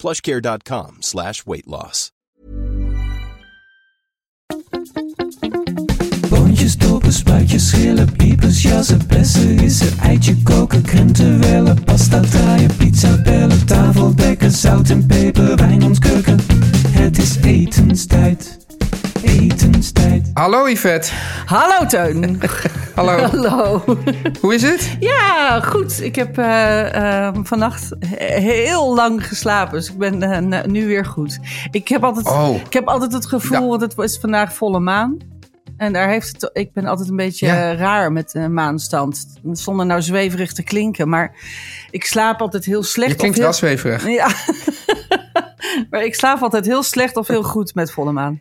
plushcare.com slash weight loss. Boontjes, dopen, spuitjes, schillen, piepers, jassen, bessen, rissen, eitje koken, krenten wellen, pasta draaien, pizza bellen, tafel dekken, zout en peper, wijn ontkurken. Het is etenstijd, etenstijd. Hallo Yvette. Hallo Teun. Hallo. Hallo. Hoe is het? Ja, goed. Ik heb eh, eh, vannacht he- heel lang geslapen, dus ik ben eh, nu weer goed. Ik heb altijd, Oh. ik heb altijd het gevoel, Ja. want het was vandaag volle maan. En daar heeft het, ik ben altijd een beetje Ja. raar met de maanstand. Zonder nou zweverig te klinken. Maar ik slaap altijd heel slecht. Je of klinkt heel- wel zweverig. Ja. maar ik slaap altijd heel slecht of heel goed met volle maan.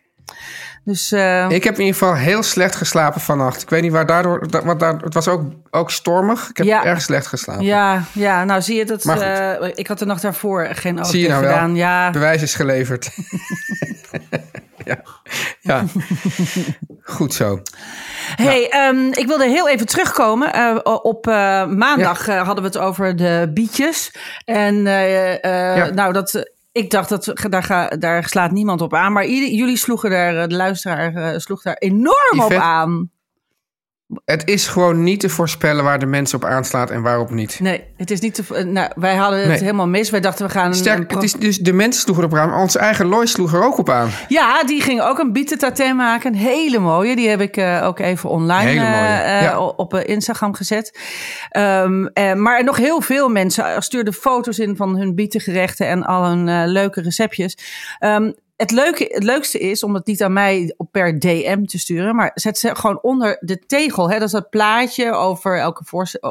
Dus eh, Ik heb in ieder geval heel slecht geslapen vannacht. Ik weet niet waar daardoor... da- Wat daar, het was ook, ook stormig. Ik heb Ja. erg slecht geslapen. Ja, ja, nou zie je dat. Eh, ik had de nacht daarvoor geen auto Zie je nou wel? gedaan. Ja, Bewijs is geleverd. ja. ja. Goed zo. Hey, ehm, ik wilde heel even terugkomen. Eh, op maandag hadden we het over de bietjes. En nou, dat, ik dacht dat daar, ga, daar slaat niemand op aan. Maar jullie sloegen daar, eh, de luisteraar eh, sloeg daar enorm op aan. Het is gewoon niet te voorspellen waar de mensen op aanslaat en waarop niet. Nee, het is niet te. eh, Nou, wij hadden het Nee. helemaal mis. Wij dachten we gaan. een- een Sterk, het is dus de mensen sloegen erop aan. Onze eigen Lois sloeg er ook op aan. Ja, die ging ook een bietentatijn maken. Een hele mooie. Die heb ik eh, ook even online eh, ja. op Instagram gezet. Eh, maar nog heel veel mensen stuurden foto's in van hun bietengerechten en al hun leuke receptjes. Ehm, het, leuke, het leukste is om het niet aan mij op per DM te sturen, maar zet ze gewoon onder de tegel. Hè, dat is dat plaatje over elke,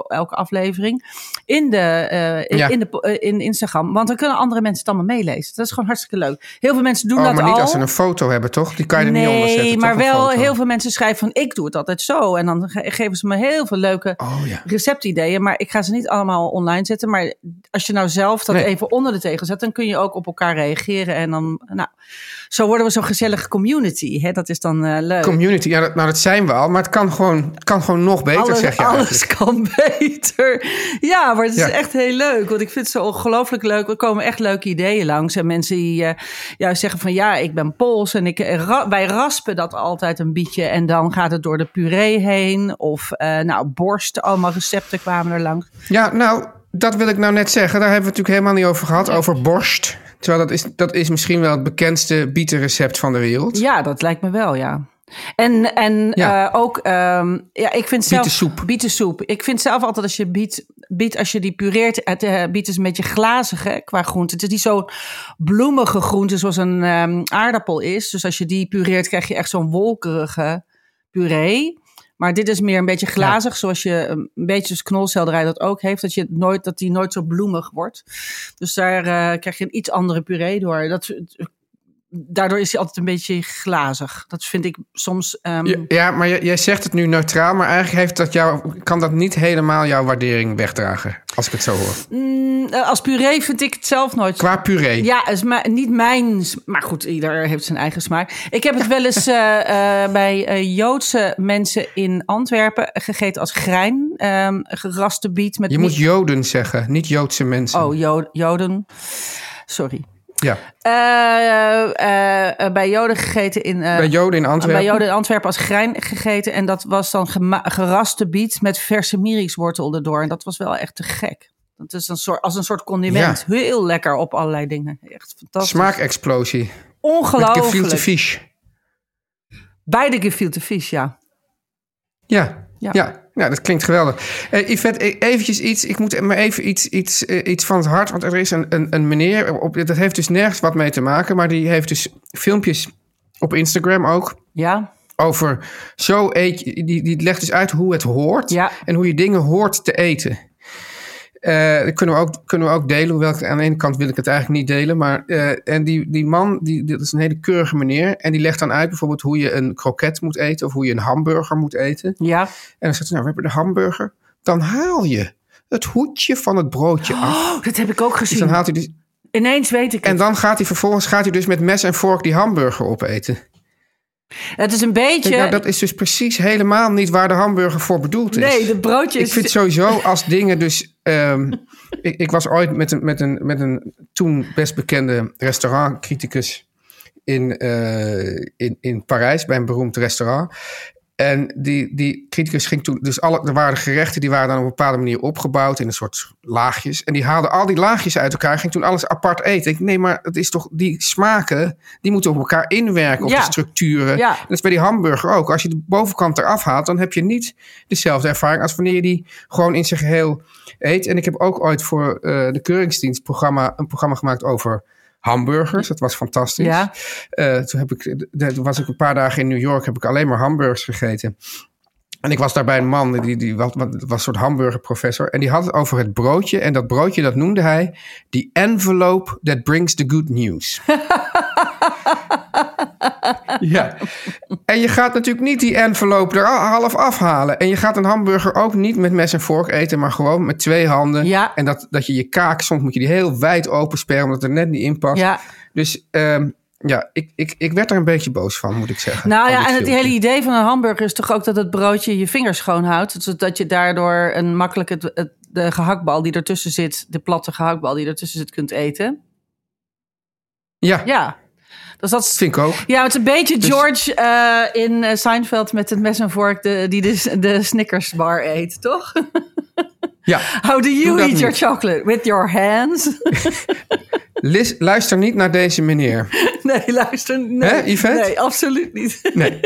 elke aflevering in, de, eh, Ja. in, de, eh, in Instagram. Want dan kunnen andere mensen het allemaal meelezen. Dat is gewoon hartstikke leuk. Heel veel mensen doen Oh, dat maar niet al. als ze een foto hebben, toch? Die kan je er niet onder zetten. Nee, maar wel heel veel mensen schrijven van ik doe het altijd zo. En dan ge- geven ze me heel veel leuke Oh ja. receptideeën. Maar ik ga ze niet allemaal online zetten. Maar als je nou zelf dat Nee. even onder de tegel zet, dan kun je ook op elkaar reageren. En dan, nou, zo worden we zo'n gezellige community. Hè? Dat is dan eh, leuk. Community, ja, dat, nou dat zijn we al. Maar het kan gewoon, het kan gewoon nog beter, alles, zeg je alles eigenlijk. kan beter. Ja, maar het is Ja. echt heel leuk. Want ik vind het zo ongelooflijk leuk. Er komen echt leuke ideeën langs. En mensen die eh, juist zeggen van ja, ik ben Pools. En ik, eh, ra- wij raspen dat altijd een bietje. En dan gaat het door de puree heen. Of nou, borst. Allemaal recepten kwamen er langs. Ja, nou, dat wil ik nou net zeggen. Daar hebben we het natuurlijk helemaal niet over gehad. Over borst. Terwijl dat is, dat is misschien wel het bekendste bietenrecept van de wereld. Ja, dat lijkt me wel, ja. En, en Ja. eh, ook, ehm, ja, ik vind zelf... Bietensoep. Bietensoep. Ik vind zelf altijd als je biet, biet als je die pureert, het eh, biet is een beetje glazig hè, qua groente. Het is niet zo'n bloemige groente zoals een ehm, aardappel is. Dus als je die pureert, krijg je echt zo'n wolkerige puree. Maar dit is meer een beetje glazig, zoals je een beetje als knolselderij dat ook heeft. Dat, je nooit, dat die nooit zo bloemig wordt. Dus daar eh, krijg je een iets andere puree door. Dat, daardoor is hij altijd een beetje glazig. Dat vind ik soms. ehm, Ja, ja, maar jij, jij zegt het nu neutraal. Maar eigenlijk heeft dat jou, kan dat niet helemaal jouw waardering wegdragen. Als ik het zo hoor. mm, als puree vind ik het zelf nooit. Qua puree. Ja, is niet mijn. Maar goed, ieder heeft zijn eigen smaak. Ik heb het wel eens eh, eh, bij eh, Joodse mensen in Antwerpen gegeten als grein. ehm geraste biet met. Je moet Joden zeggen, niet Joodse mensen. Oh, Jo- Joden. sorry. Ja, Eh, eh, eh, bij Joden gegeten in... bij Joden in Antwerpen. Bij Joden in Antwerpen als grein gegeten. En dat was dan geraste biet met verse mirikswortel erdoor. En dat was wel echt te gek. Dat is een soort, als een soort condiment. Heel lekker op allerlei dingen. Echt fantastisch. Smaakexplosie. Met Ongelooflijk. gefilte fish. Beide gefilte vis, ja. Ja, Ja. ja. Ja. dat klinkt geweldig. Eh Yvette, e- eventjes iets. Ik moet maar even iets, iets, eh, iets van het hart. Want er is een, een, een meneer. Op, dat heeft dus nergens wat mee te maken. Maar die heeft dus filmpjes op Instagram ook. Ja, Over zo eet je. Die, die legt dus uit hoe het hoort. Ja. En hoe je dingen hoort te eten. Dat kunnen we, ook, kunnen we ook delen. Hoewel ik, aan de ene kant wil ik het eigenlijk niet delen. Maar eh, en die, die man, die, dat is een hele keurige meneer. En die legt dan uit bijvoorbeeld hoe je een kroket moet eten. Of hoe je een hamburger moet eten. ja. En dan zegt ze, nou, we hebben de hamburger. Dan haal je het hoedje van het broodje af. Oh, dat heb ik ook Dus dan gezien. haalt hij dus, Ineens weet ik en het. dan gaat hij vervolgens gaat hij dus met mes en vork die hamburger opeten. Het is een Ik beetje... nou, dat is dus precies helemaal niet waar de hamburger voor bedoeld is. nee, de broodje Ik is... vind sowieso als dingen dus... ehm, ik, ik was ooit met een, met, een, met een toen best bekende restaurantcriticus in, eh, in, in Parijs... bij een beroemd restaurant. En die, die criticus ging toen... Dus alle, er waren gerechten die waren dan op een bepaalde manier opgebouwd... in een soort laagjes. En die haalde al die laagjes uit elkaar... ging toen alles apart eten. Ik nee, maar het is toch... Die smaken, die moeten op elkaar inwerken... op Ja. de structuren. Ja. Dat is bij die hamburger ook. Als je de bovenkant eraf haalt, dan heb je niet dezelfde ervaring als wanneer je die gewoon in zijn geheel eet. En ik heb ook ooit voor eh, de Keuringsdienst programma, een programma gemaakt over hamburgers. Dat was fantastisch. Ja. Eh, toen heb ik, toen was ik een paar dagen in New York, heb ik alleen maar hamburgers gegeten. En ik was daar bij een man, die, die was, was een soort hamburgerprofessor. En die had het over het broodje. En dat broodje, dat noemde hij... The envelope that brings the good news. ja. En je gaat natuurlijk niet die envelope er half afhalen. En je gaat een hamburger ook niet met mes en vork eten... maar gewoon met twee handen. Ja. En dat, dat je je kaak, soms moet je die heel wijd open sperren... omdat het er net niet in past. Ja. Dus ehm, ja, ik, ik, ik werd er een beetje boos van, moet ik zeggen. Nou ja, en het hele idee van een hamburger is toch ook dat het broodje je vingers schoon houdt. Zodat je daardoor een makkelijk het, het- de gehaktbal die ertussen zit, de platte gehaktbal die ertussen zit, kunt eten. Ja, Ja. Dus dat vind ik ook. ja, het is een beetje Dus- George eh, in eh, Seinfeld met het mes en vork de, die de, de Snickers bar eet, toch? Ja. How do you eat your chocolate? With your hands? Lis, luister niet naar deze meneer. nee, luister. Nee, Hè, Yvette? nee absoluut niet. Nee.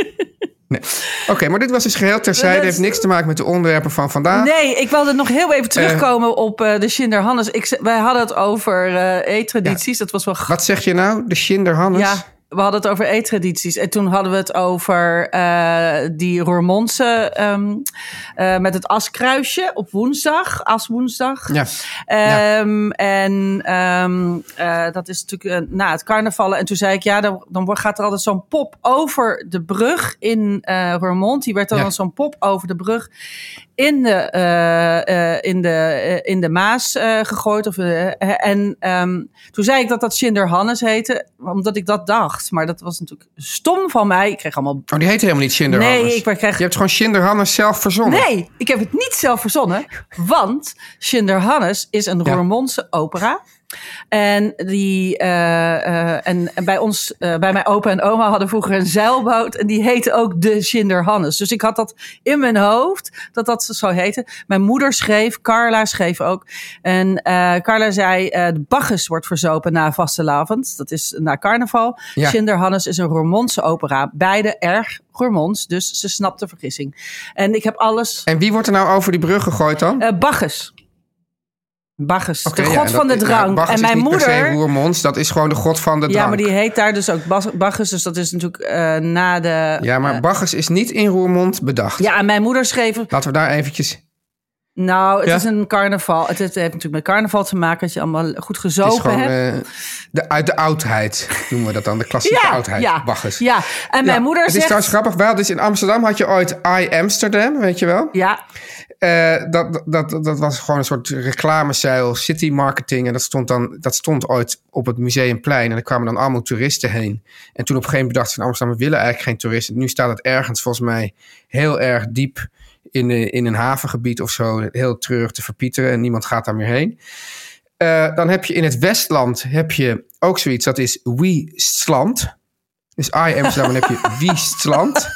nee. Oké, maar dit was dus geheel terzijde. Dat- heeft niks te maken met de onderwerpen van vandaag. Nee, ik wilde nog heel even terugkomen op eh, de Schinder Hannes. Ik, wij hadden het over eh eettradities. Dat was wel grappig. Wat zeg je nou? De Schinder Hannes? Ja, we hadden het over eettradities. En toen hadden we het over eh, die Roermondse ehm, eh, met het askruisje op woensdag, aswoensdag. Ja. Ehm, En ehm, eh, dat is natuurlijk na het carnaval. En toen zei ik, ja, dan, dan gaat er altijd zo'n pop over de brug in Roermond. Die werd dan Ja. zo'n pop over de brug in de, eh, eh, in de, eh, in de Maas gegooid. Of, en ehm, toen zei ik dat dat Schinder Hannes heette, omdat ik dat dacht. Maar dat was natuurlijk stom van mij. Ik kreeg allemaal... Oh, die heet helemaal niet Schinder Nee, Hannes. ik kreeg Je hebt gewoon Schinder Hannes zelf verzonnen. Nee, ik heb het niet zelf verzonnen. Want Schinder Hannes is een Ja. Roermondse opera. En, die, eh, eh, en bij ons, eh, bij mijn opa en oma hadden vroeger een zeilboot. En die heette ook de Schinder Hannes. Dus ik had dat in mijn hoofd, dat dat zo heette. Mijn moeder schreef, Carla schreef ook. En eh, Carla zei, eh, de Bacchus wordt verzopen na vastelavond. Dat is na carnaval. Ja. Is een Roermondse opera. Beide erg Roermonds, dus ze snapt de vergissing. En ik heb alles... En wie wordt er nou over die brug gegooid dan? eh Bacchus. Bacchus, de god van de drank. ja, en mijn is moeder... Roermonds, dat is gewoon de god van de drank. Ja, maar die heet daar dus ook Bacchus. Dus dat is natuurlijk eh, na de... Ja, maar eh, Bacchus is niet in Roermond bedacht. ja, en mijn moeder schreef... Laten we daar eventjes... Nou, het Ja? is een carnaval. Het heeft, natuurlijk met carnaval te maken dat je allemaal goed Het is gezopen gewoon hebt. eh, de, uit de oudheid, noemen we dat dan. De klassieke oudheid, ja, Bacchus. ja. En mijn Ja, moeder Het is zegt... trouwens grappig. Wel, dus in Amsterdam had je ooit I Amsterdam, weet je wel? Ja, Eh, dat, dat, dat was gewoon een soort reclamezeil, city marketing. En dat stond, dan, dat stond ooit op het Museumplein. En er kwamen dan allemaal toeristen heen. En toen op een gegeven moment bedacht ze in Amsterdam... we willen eigenlijk geen toeristen. Nu staat het ergens volgens mij heel erg diep in, de, in een havengebied of zo... heel treurig te verpieteren. En niemand gaat daar meer heen. Eh, dan heb je in het Westland heb je ook zoiets. Dat is Wiestland. Dus I Amsterdam, dan heb je Wiestland.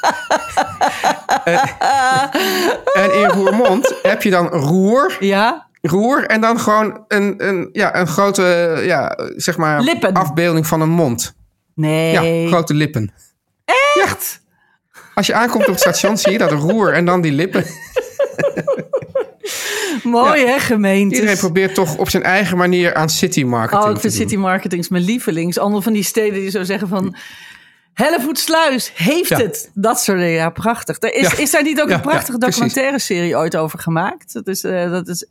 En, in Roermond heb je dan Roer. Ja? Roer en dan gewoon een, een, ja, een grote ja, zeg maar, Lippen. afbeelding van een mond. Nee. Ja, grote lippen. Echt? Als je aankomt op het station zie je dat roer en dan die lippen. Mooi hè, gemeentes. Iedereen probeert toch op zijn eigen manier aan city marketing Oh, ik te vind doen. city marketing is mijn lievelings. Allemaal van die steden die zo zeggen van... Hellevoetsluis heeft Ja. het. Dat soort dingen. Ja, prachtig. Er is, Ja. is daar niet ook een prachtige documentaire serie ooit over gemaakt? Dat is, eh, dat is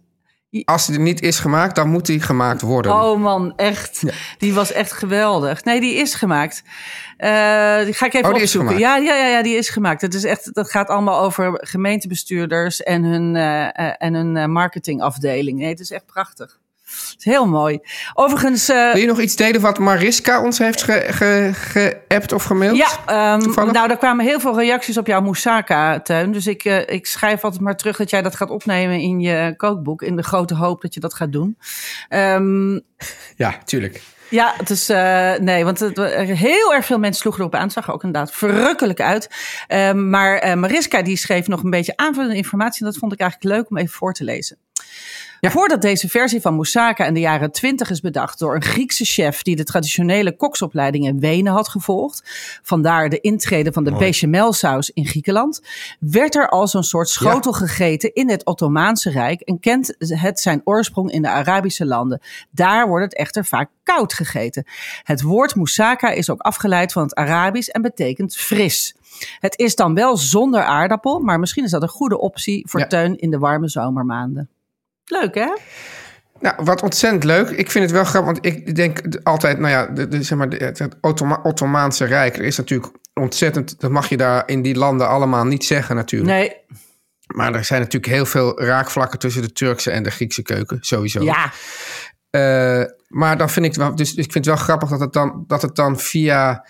Als die er niet is gemaakt, dan moet die gemaakt worden. Oh man, echt. Die was echt geweldig. Nee, die is gemaakt. Eh, die ga ik even Oh, die is opzoeken. Ja, ja, ja, ja, die is gemaakt. Het is echt, dat gaat allemaal over gemeentebestuurders en hun, eh, en hun marketingafdeling. Nee, het is echt prachtig. Is heel mooi. Overigens, eh, Wil je nog iets delen wat Mariska ons heeft ge- ge- geappt of gemaild? Ja, Toevallig? nou, er kwamen heel veel reacties op jouw moussaka-tuin. Dus ik, eh, ik schrijf altijd maar terug dat jij dat gaat opnemen in je kookboek. In de grote hoop dat je dat gaat doen. Ehm, Ja, tuurlijk. ja, het is. eh, nee, want het, heel erg veel mensen sloegen erop aan. Het zag er ook inderdaad verrukkelijk uit. Ehm, maar Mariska die schreef nog een beetje aanvullende informatie. En dat vond ik eigenlijk leuk om even voor te lezen. Ja. Voordat deze versie van moussaka in de jaren 20 is bedacht door een Griekse chef die de traditionele koksopleiding in Wenen had gevolgd, vandaar de intrede van de bechamelsaus in Griekenland, werd er als een soort schotel gegeten in het Ottomaanse Rijk en kent het zijn oorsprong in de Arabische landen. Daar wordt het echter vaak koud gegeten. Het woord moussaka is ook afgeleid van het Arabisch en betekent fris. Het is dan wel zonder aardappel, maar misschien is dat een goede optie voor Ja. teun in de warme zomermaanden. Leuk hè? Nou, wat ontzettend leuk. Ik vind het wel grappig, want ik denk altijd, nou ja, de, de, zeg maar, de- het, het Ottoma- Ottomaanse Rijk, er is natuurlijk ontzettend, dat mag je daar in die landen allemaal niet zeggen natuurlijk. Nee, Maar er zijn natuurlijk heel veel raakvlakken tussen de Turkse en de Griekse keuken, sowieso. ja. Eh, maar dan vind ik wel, dus ik vind het wel grappig dat het dan, dat het dan via,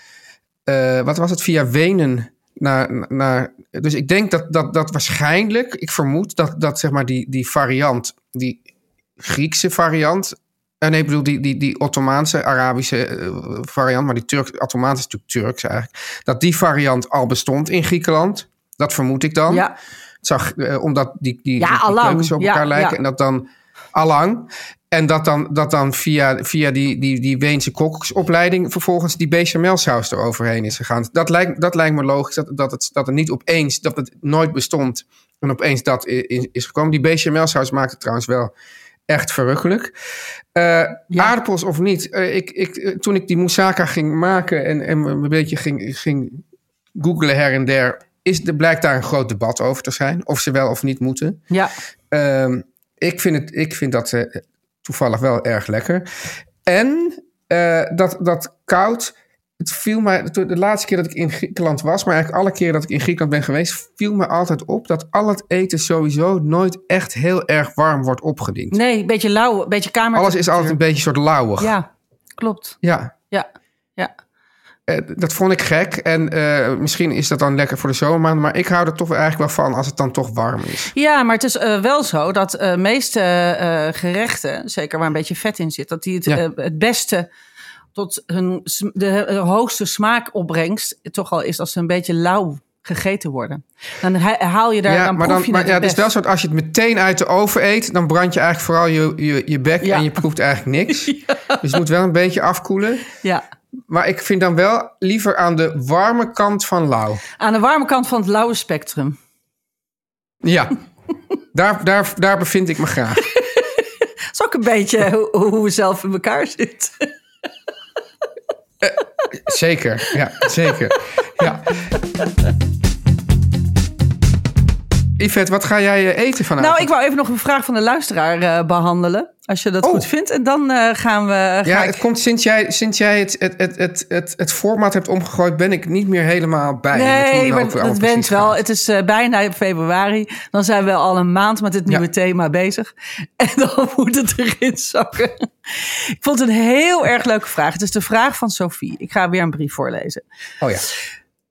eh, wat was het, via Wenen naar, naar. Dus ik denk dat, dat, dat waarschijnlijk, ik vermoed dat, dat zeg maar die, die variant, die Griekse variant. eh, nee, ik bedoel die, die, die Ottomaanse, Arabische eh, variant, maar die Turk, Ottomaanse is natuurlijk Turks eigenlijk. Dat die variant al bestond in Griekenland. Dat vermoed ik dan. Ja. Het zag, eh, omdat die, die, Ja, die, die op Ja, elkaar lijken. ja. En dat dan allang. En dat dan, dat dan via, via die, die, die Weense koksopleiding vervolgens die bechamelsaus eroverheen is gegaan. Dat lijkt, dat lijkt me logisch, dat, dat, het, dat het niet opeens, dat het nooit bestond en opeens dat i- i- is gekomen. Die bechamelsaus maakt het trouwens wel echt verrukkelijk. Eh, Aardappels of niet, eh, ik, ik, eh, toen ik die moussaka ging maken en, en een beetje ging, ging googlen her en der, is, er blijkt daar een groot debat over te zijn. Of ze wel of niet moeten. Ja. Ehm, ik, vind het, ik vind dat eh, toevallig wel erg lekker. En eh, dat, dat koud. Het viel mij, de laatste keer dat ik in Griekenland was, maar eigenlijk alle keren dat ik in Griekenland ben geweest, viel me altijd op dat al het eten sowieso nooit echt heel erg warm wordt opgediend. Nee, een beetje lauw, een beetje kamer. Alles is altijd een beetje soort lauwig. Ja, klopt. ja. Ja, ja. Eh, dat vond ik gek. En eh, misschien is dat dan lekker voor de zomermaanden. Maar ik hou er toch eigenlijk wel van als het dan toch warm is. Ja, maar het is eh, wel zo dat de meeste gerechten, zeker waar een beetje vet in zit, dat die het, Ja. het beste tot hun de, eh, hoogste smaakopbrengst toch al is als ze een beetje lauw gegeten worden. Dan ha- haal je daar, ja, dan maar, dan, je maar het ja, het is wel zo dat als je het meteen uit de oven eet, dan brand je eigenlijk vooral je, je, je bek Ja. en je proeft eigenlijk niks. Dus het moet wel een beetje afkoelen. Ja. Maar ik vind dan wel liever aan de warme kant van lauw. Aan de warme kant van het lauwe spectrum. Ja, daar, daar, daar bevind ik me graag. Dat is ook een beetje hoe, hoe we zelf in elkaar zitten. Zeker, ja, zeker. Ja. Yvette, wat ga jij eh, eten vanavond? Nou, ik wou even nog een vraag van de luisteraar eh, behandelen. Als je dat Oh. goed vindt. En dan eh, gaan we. Ja, ik- het komt sinds jij, sinds jij het, het, het, het, het, het format hebt omgegooid, ben ik niet meer helemaal bij. Nee, maar dat precies wel. gaat. Het is bijna februari. Dan zijn we al een maand met het nieuwe Ja. thema bezig. En dan moet het erin zakken. Ik vond het een heel erg leuke vraag. Het is de vraag van Sophie. Ik ga weer een brief voorlezen. Oh ja.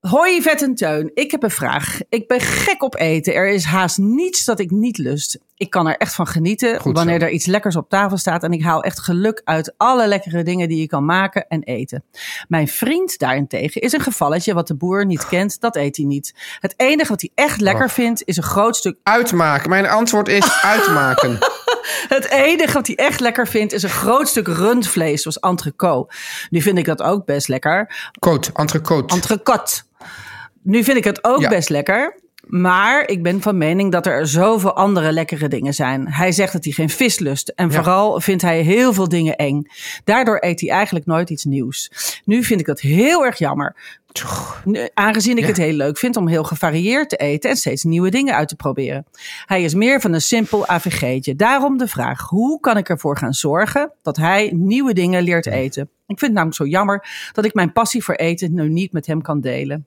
Hoi Vet en Teun, ik heb een vraag. Ik ben gek op eten. Er is haast niets dat ik niet lust. Ik kan er echt van genieten Goed wanneer zo. er iets lekkers op tafel staat. En ik haal echt geluk uit alle lekkere dingen die je kan maken en eten. Mijn vriend daarentegen is een gevalletje wat de boer niet kent. Dat eet hij niet. Het enige wat hij echt lekker Oh. vindt is een groot stuk Uitmaken. Mijn antwoord is uitmaken. Het enige wat hij echt lekker vindt is een groot stuk rundvlees, zoals entrecote. Nu vind ik dat ook best lekker. Coat, entrecote. Entrecote. Nu vind ik het ook Ja. best lekker. Maar ik ben van mening dat er zoveel andere lekkere dingen zijn. Hij zegt dat hij geen vis lust. En Ja. vooral vindt hij heel veel dingen eng. Daardoor eet hij eigenlijk nooit iets nieuws. Nu vind ik dat heel erg jammer. Aangezien ik Ja. het heel leuk vind om heel gevarieerd te eten en steeds nieuwe dingen uit te proberen. Hij is meer van een simpel AVG'tje. Daarom de vraag: hoe kan ik ervoor gaan zorgen dat hij nieuwe dingen leert eten? Ik vind het namelijk zo jammer dat ik mijn passie voor eten nu niet met hem kan delen.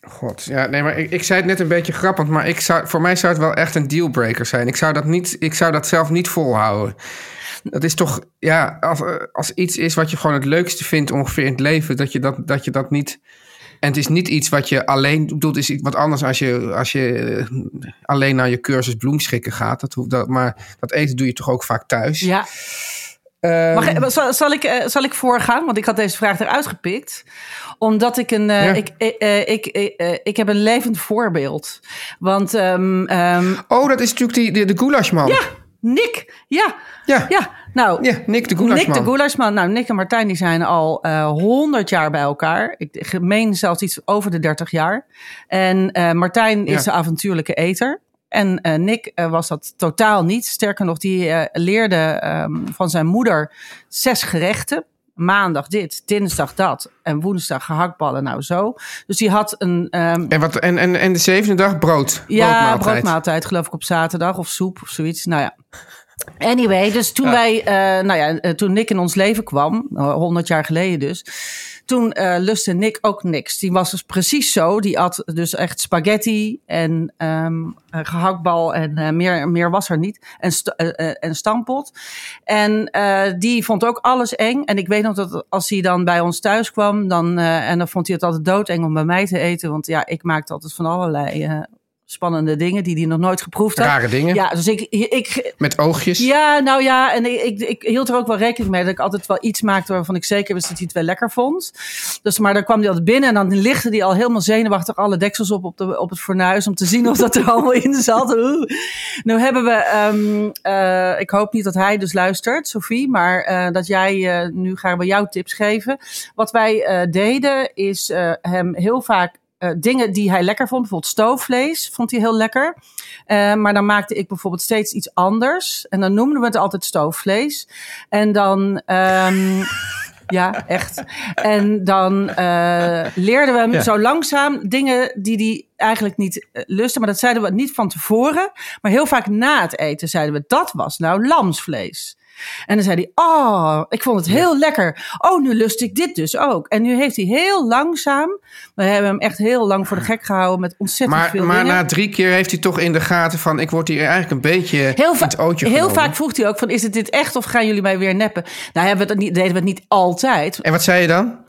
God, ja, nee, maar ik, ik zei het net een beetje grappig, maar ik zou, voor mij zou het wel echt een dealbreaker zijn. Ik zou dat, niet, ik zou dat zelf niet volhouden. Dat is toch, ja, als, als iets is wat je gewoon het leukste vindt ongeveer in het leven, dat je dat, dat, je dat niet. En het is niet iets wat je alleen doet, is iets wat anders als je, als je alleen naar je cursus bloemschikken gaat. Dat hoeft, dat, maar dat eten doe je toch ook vaak thuis. Ja, Mag, ik- zal, zal, ik, eh, zal ik voorgaan? Want ik had deze vraag eruit gepikt. Omdat ik een. eh, Ja. ik, eh, ik, eh, ik heb een levend voorbeeld. Want ehm, ehm, oh, dat is natuurlijk die, de, de goulashman. ja, Nick. Ja, ja. ja. Nou, Ja, Nick de goulashman. Nick de Goulashman. Nou, Nick en Martijn die zijn al honderd jaar bij elkaar. Ik meen zelfs iets over de 30 jaar. En Martijn is de avontuurlijke eter. En eh, Nick eh, was dat totaal niet. Sterker nog, die eh, leerde ehm, van zijn moeder zes gerechten. Maandag dit, dinsdag dat en woensdag gehaktballen, nou zo. Dus die had een ehm, En, wat, en, en, en de zevende dag brood. ja, broodmaaltijd. broodmaaltijd geloof ik op zaterdag of soep of zoiets. Nou ja. Anyway, dus toen wij, nou ja, toen Nick in ons leven kwam, eh, 100 jaar geleden dus, toen eh lustte Nick ook niks. Die was dus precies zo. Die at dus echt spaghetti en eh, gehaktbal en eh, meer, meer was er niet. En, st eh, en stampot. En die vond ook alles eng. En ik weet nog dat als hij dan bij ons thuis kwam, dan, en dan vond hij het altijd doodeng om bij mij te eten. Want ja, ik maakte altijd van allerlei spannende dingen die hij nog nooit geproefd had. Rare dingen. Ja, dus ik, ik, Met oogjes. ja, nou ja, en ik, ik, ik hield er ook wel rekening mee dat ik altijd wel iets maakte waarvan ik zeker wist dat hij het wel lekker vond. Dus, maar dan kwam hij altijd binnen en dan lichtte hij al helemaal zenuwachtig alle deksels op op, de, op het fornuis om te zien of dat er allemaal in zat. Oeh. Nu hebben we, ehm, eh, ik hoop niet dat hij dus luistert, Sophie, maar eh, dat jij, eh, nu gaan we jouw tips geven. Wat wij deden is hem heel vaak eh, dingen die hij lekker vond, bijvoorbeeld stoofvlees, vond hij heel lekker. Eh, maar dan maakte ik bijvoorbeeld steeds iets anders. En dan noemden we het altijd stoofvlees. En dan. ehm, ja, echt. En dan eh, leerden we hem Ja. zo langzaam dingen die hij eigenlijk niet lustte. Maar dat zeiden we niet van tevoren. Maar heel vaak na het eten zeiden we: dat was nou lamsvlees. En dan zei hij: Oh, ik vond het heel lekker. Oh, nu lust ik dit dus ook. En nu heeft hij heel langzaam. We hebben hem echt heel lang voor de gek gehouden met ontzettend Maar, veel maar dingen. na drie keer heeft hij toch in de gaten van... ik word hier eigenlijk een beetje Heel, in het ootje heel genomen. vaak vroeg hij ook van, is het dit echt of gaan jullie mij weer neppen? Nou hebben we het niet, deden we het niet altijd. En wat zei je dan?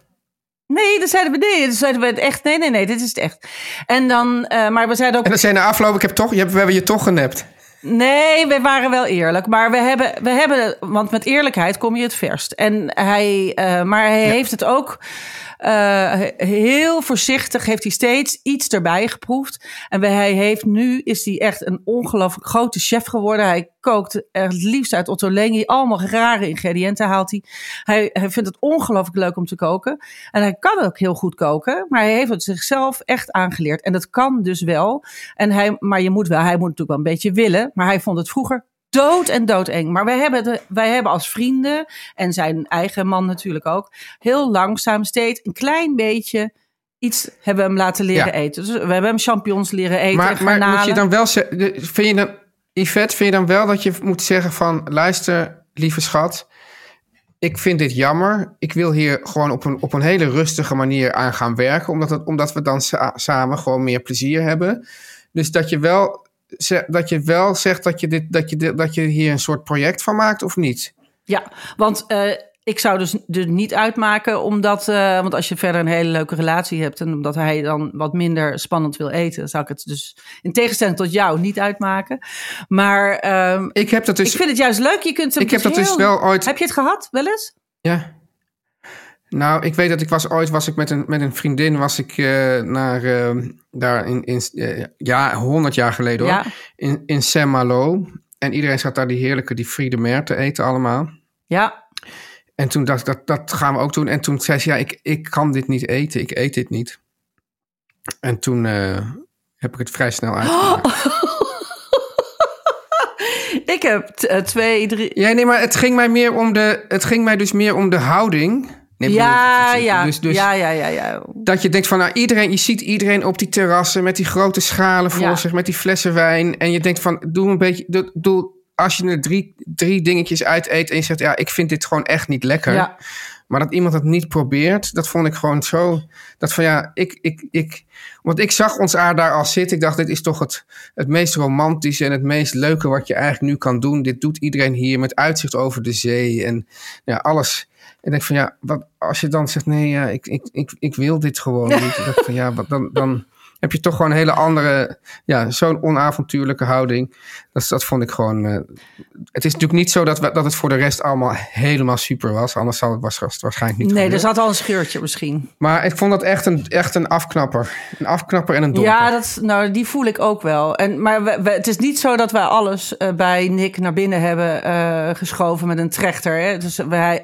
Nee, dan zeiden we nee, dan zeiden we het echt. Nee, nee, nee, dit is het echt. En dan, eh, maar we zeiden ook, En dan zei je na afloop, ik heb toch, je hebt, we hebben je toch genept. Nee, we waren wel eerlijk. Maar we hebben, we hebben, want met eerlijkheid kom je het verst. En hij, eh, maar hij heeft het ook eh, heel voorzichtig, heeft hij steeds iets erbij geproefd. En hij heeft nu, is hij echt een ongelooflijk grote chef geworden. Hij kookt het liefst uit Ottolenghi. Allemaal rare ingrediënten haalt hij. hij. Hij vindt het ongelooflijk leuk om te koken. En hij kan ook heel goed koken. Maar hij heeft het zichzelf echt aangeleerd. En dat kan dus wel. En hij, maar je moet wel, hij moet natuurlijk wel een beetje willen. Maar hij vond het vroeger dood en doodeng. Maar wij hebben, de, wij hebben als vrienden, en zijn eigen man natuurlijk ook, heel langzaam steeds een klein beetje iets hebben we hem laten leren Ja. eten. Dus we hebben hem champignons leren eten. Maar, maar moet je dan wel zeggen... Vind je dan, Yvette, vind je dan wel dat je moet zeggen van... luister, lieve schat... ik vind dit jammer. Ik wil hier gewoon op een, op een hele rustige manier aan gaan werken... omdat, het, omdat we dan sa- samen gewoon meer plezier hebben. Dus dat je wel, dat je wel zegt dat je, dit, dat, je, dit- dat je hier een soort project van maakt of niet? Ja, want eh, ik zou dus, dus niet uitmaken, omdat, eh, want als je verder een hele leuke relatie hebt en omdat hij dan wat minder spannend wil eten, zou ik het dus in tegenstelling tot jou niet uitmaken. Maar ehm, Ik heb dat dus... ik vind het juist leuk. Je kunt hem ik heb dat dus wel ooit... Heb je het gehad, wel eens? Ja. Nou, ik weet dat ik was ooit was ik met een, met een vriendin was ik eh, naar eh, daar in, in eh, ja honderd jaar geleden hoor Ja. in in Saint Malo en iedereen zat daar die heerlijke die Friede Mer te eten allemaal. Ja. En toen dacht ik dat dat gaan we ook doen en toen zei ze ja ik ik kan dit niet eten ik eet dit niet. En toen heb ik het vrij snel uitgemaakt. Ik heb twee, drie. Ja, nee, maar het ging mij meer om de het ging mij dus meer om de houding. Nee, Ja, bedoel, ja, Dus, dus, ja, ja, ja, ja. Dat je denkt van, nou, iedereen, je ziet iedereen op die terrassen met die grote schalen voor Ja. zich, met die flessen wijn. En je denkt van, doe een beetje, doe, doe als je er drie, drie dingetjes uit eet en je zegt, ja, ik vind dit gewoon echt niet lekker. Ja. Maar dat iemand het niet probeert, dat vond ik gewoon zo. Dat van ja, ik, ik, ik. Want ik zag ons aard daar al zitten. Ik dacht, dit is toch het, het meest romantische en het meest leuke wat je eigenlijk nu kan doen. Dit doet iedereen hier met uitzicht over de zee en ja, alles. En ik denk van ja, wat, als je dan zegt nee, ja, ik, ik, ik, ik wil dit gewoon niet. Ik dacht van ja, wat, dan, dan heb je toch gewoon een hele andere, ja, zo'n onavontuurlijke houding. Dat, dat vond ik gewoon. eh, het is natuurlijk niet zo dat, we, dat het voor de rest allemaal helemaal super was. Anders zou het was, waarschijnlijk niet Nee, er zat al een scheurtje misschien. Maar ik vond dat echt een, echt een afknapper. Een afknapper en een domper. Ja, dat, nou, die voel ik ook wel. En, maar we, we- het is niet zo dat wij alles eh, bij Nick naar binnen hebben eh, geschoven met een trechter. Hè? Dus wij,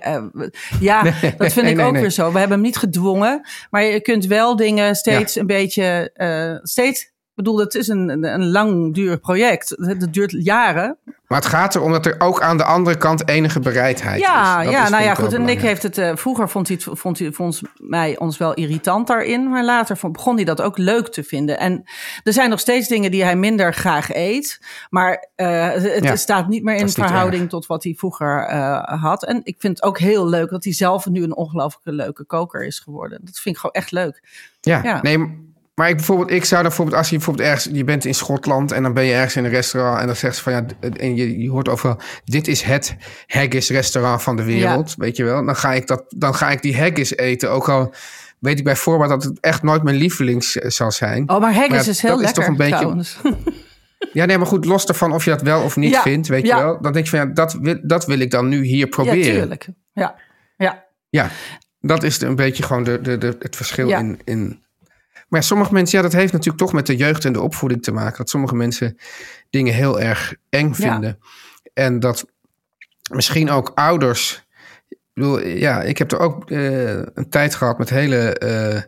ja, dat vind nee, ik nee, ook weer zo. We hebben hem niet gedwongen. Maar je kunt wel dingen steeds een beetje... eh, steeds, ik bedoel, het is een, een, een langdurig project. Het duurt jaren. Maar het gaat erom dat er ook aan de andere kant enige bereidheid Ja, is. Dat ja is, nou ja, goed. En Nick heeft het, eh, vroeger vond hij, het, vond hij volgens mij ons wel irritant daarin. Maar later vond- begon hij dat ook leuk te vinden. En er zijn nog steeds dingen die hij minder graag eet. Maar eh, het Ja, staat niet meer in niet verhouding erg. tot wat hij vroeger had. En ik vind het ook heel leuk dat hij zelf nu een ongelooflijke leuke koker is geworden. Dat vind ik gewoon echt leuk. Ja, Ja. nee, maar ik, bijvoorbeeld, ik zou dan bijvoorbeeld, als je bijvoorbeeld ergens, je bent in Schotland en dan ben je ergens in een restaurant en dan zegt ze van ja, en je, je hoort overal, dit is het haggis restaurant van de wereld, weet je wel. Dan ga ik dat, dan ga ik die haggis eten, ook al weet ik bij voorbaat dat het echt nooit mijn lievelings eh, zal zijn. Oh, maar haggis Maar ja, is heel dat is toch een beetje- trouwens. Ja, nee, maar goed, los ervan of je dat wel of niet Ja, vindt, weet ja. je wel. Dan denk je van ja, dat wil, dat wil ik dan nu hier Ja, proberen. tuurlijk. Ja, ja. Ja, dat is een beetje gewoon de, de, de, het verschil Ja. in, in. Maar ja, sommige mensen, ja, dat heeft natuurlijk toch met de jeugd en de opvoeding te maken. Dat sommige mensen dingen heel erg eng vinden. En dat misschien ook ouders. Ik bedoel, ja, ik heb er ook eh, een tijd gehad met hele eh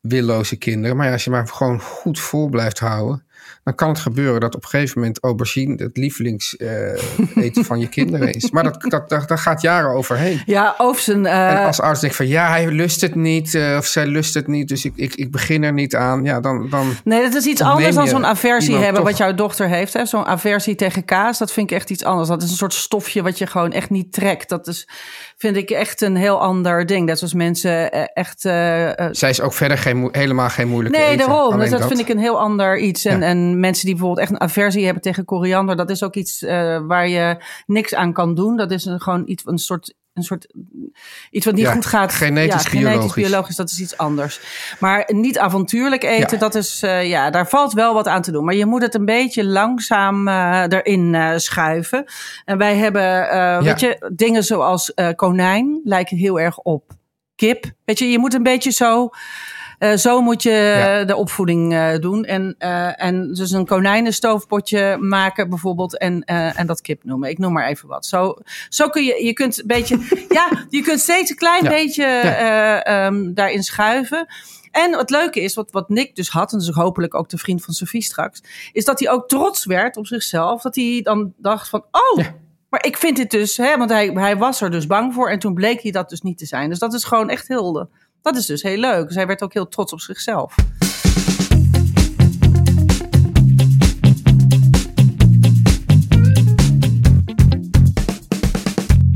willoze kinderen. Maar ja, als je maar gewoon goed vol blijft houden. Dan kan het gebeuren dat op een gegeven moment aubergine het lievelingseten van je kinderen is. Maar dat, dat, dat, daar gaat jaren overheen. Ja, over zijn... eh, En als arts denkt van ja, hij lust het niet eh, of zij lust het niet, dus ik, ik, ik begin er niet aan. Ja, dan, dan Nee, dat is iets anders dan zo'n aversie hebben toch- wat jouw dochter heeft. hè. Zo'n aversie tegen kaas, dat vind ik echt iets anders. Dat is een soort stofje wat je gewoon echt niet trekt. Dat is, vind ik echt een heel ander ding. Dat is als mensen eh, echt... zij is ook verder geen, helemaal geen moeilijke Nee, eter, daarom. alleen Dus dat, vind ik een heel ander iets. En, Ja. en mensen die bijvoorbeeld echt een aversie hebben tegen koriander, dat is ook iets eh, waar je niks aan kan doen. Dat is een, gewoon iets, een soort. Een soort iets wat niet Ja, goed gaat. genetisch, ja, genetisch biologisch. biologisch, dat is iets anders. Maar niet avontuurlijk eten, Ja. dat is, eh, ja, daar valt wel wat aan te doen. Maar je moet het een beetje langzaam eh, erin schuiven. En wij hebben, weet je, dingen zoals konijn lijken heel erg op kip. Weet je, je moet een beetje zo. Eh, zo moet je Ja. eh, de opvoeding eh, doen. En, en dus een konijnenstoofpotje maken bijvoorbeeld. En, en dat kip noemen. Ik noem maar even wat. Zo, zo kun je, je kunt een beetje, ja, je kunt steeds een klein Ja. beetje eh, ehm, daarin schuiven. En het leuke is, wat, wat Nick dus had, en dus hopelijk ook de vriend van Sophie straks, is dat hij ook trots werd op zichzelf. Dat hij dan dacht van, oh, maar ik vind dit dus, hè, want hij, hij was er dus bang voor en toen bleek hij dat dus niet te zijn. Dus dat is gewoon echt heel, dat is dus heel leuk. Hij werd ook heel trots op zichzelf.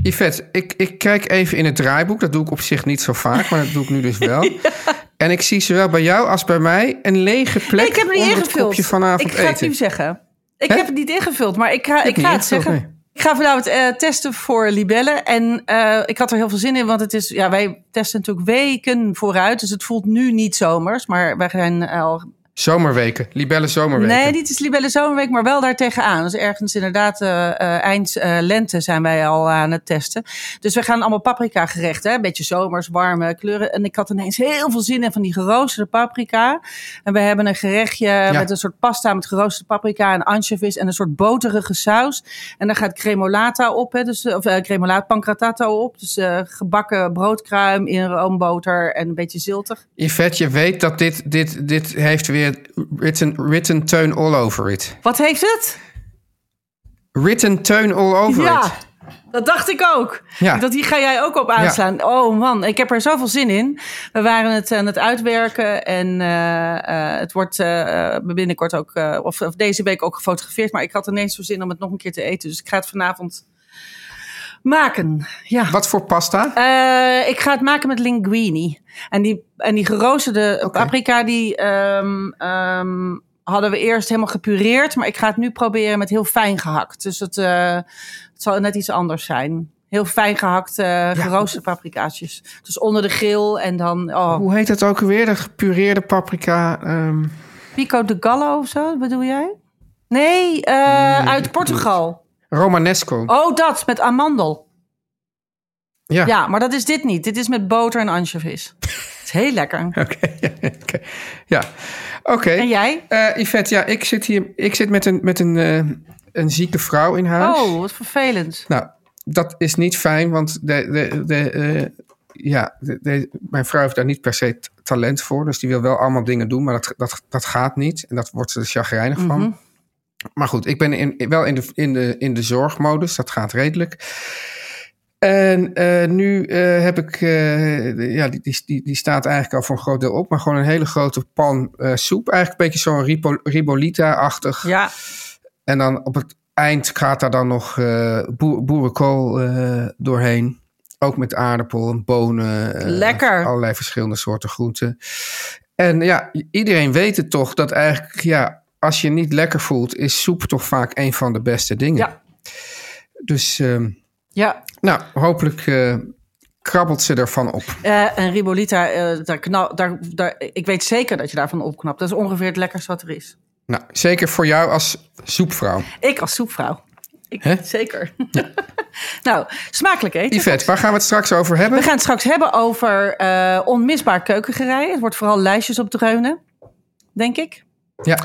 Yvette, ik, ik kijk even in het draaiboek. Dat doe ik op zich niet zo vaak, maar dat doe ik nu dus wel. En ik zie zowel bij jou als bij mij een lege plek ik heb het niet het ingevuld. kopje vanavond ik ga het eten. nu zeggen. Ik heb het niet ingevuld, maar ik ga, ik ga het zeggen. Ik ga vanavond eh, testen voor libellen. En eh, ik had er heel veel zin in, want het is, ja, wij testen natuurlijk weken vooruit. Dus het voelt nu niet zomers, maar wij zijn al Zomerweken, libelle zomerweken. Nee, niet is Libelle Zomerweek, maar wel daar tegenaan. Dus ergens inderdaad uh, uh, eind uh, lente zijn wij al aan het testen. Dus we gaan allemaal paprika gerechten. Een beetje zomers, warme kleuren. En ik had ineens heel veel zin in van die geroosterde paprika. En we hebben een gerechtje ja. met een soort pasta met geroosterde paprika en anchovies en een soort boterige saus. En daar gaat cremolata op, hè, dus, of cremolata pancratato op. Dus gebakken broodkruim in roomboter en een beetje ziltig. Yvette, je weet dat dit, dit, dit heeft weer written, written teun all over it. Wat heeft het? Written teun all over ja. it. Dat dacht ik ook. Ja. Dat hier ga jij ook op aanslaan. Ja. Oh man, ik heb er zoveel zin in. We waren het aan het uitwerken en uh, uh, het wordt uh, binnenkort ook, of, of, deze week ook gefotografeerd. Maar ik had ineens zo zin om het nog een keer te eten. Dus ik ga het vanavond maken. Ja. Wat voor pasta? Uh, ik ga het maken met linguine. En die, en die geroosterde okay. paprika, die um, um, hadden we eerst helemaal gepureerd. Maar ik ga het nu proberen met heel fijn gehakt. Dus het, uh, het zal net iets anders zijn. Heel fijn gehakt, uh, ja. geroosterde paprikaatjes. Dus onder de grill en dan... Oh. Hoe heet het ook alweer? De gepureerde paprika? Um... Pico de Gallo of zo, bedoel jij? Nee, nee uit Portugal. Romanesco. Oh, dat, met amandel. Ja. ja, maar dat is dit niet. Dit is met boter en anchovies. Het is heel lekker. Oké, okay. ja. Oké. Okay. En jij? Uh, Yvette, ja, ik zit hier ik zit met, een, met een, uh, een zieke vrouw in huis. Oh, wat vervelend. Nou, dat is niet fijn, want de, de, de, uh, ja, de, de, mijn vrouw heeft daar niet per se talent voor. Dus die wil wel allemaal dingen doen, maar dat, dat, dat gaat niet. En dat wordt ze er chagrijnig van. Mhm. Maar goed, ik ben in, wel in de, in, de, in de zorgmodus. Dat gaat redelijk. En uh, nu uh, heb ik, uh, ja, die, die, die staat eigenlijk al voor een groot deel op, maar gewoon een hele grote pan soep. Eigenlijk een beetje zo'n ribolita-achtig. Ja. En dan op het eind gaat daar dan nog boer, boerenkool doorheen. Ook met aardappel en bonen. Lekker. allerlei verschillende soorten groenten. En ja, iedereen weet het toch dat eigenlijk, ja, als je niet lekker voelt, is soep toch vaak een van de beste dingen. Ja. Dus uh, ja. nou, hopelijk uh, krabbelt ze ervan op. Uh, en Ribolita, uh, daar knal, daar, daar, ik weet zeker dat je daarvan opknapt. Dat is ongeveer het lekkerste wat er is. Nou, zeker voor jou als soepvrouw. Ik als soepvrouw. Ik, zeker. Ja. nou, smakelijk eten. Yvette, waar gaan we het straks over hebben? We gaan het straks hebben over onmisbaar keukengerei. Het wordt vooral lijstjes op dreunen, denk ik. Ja.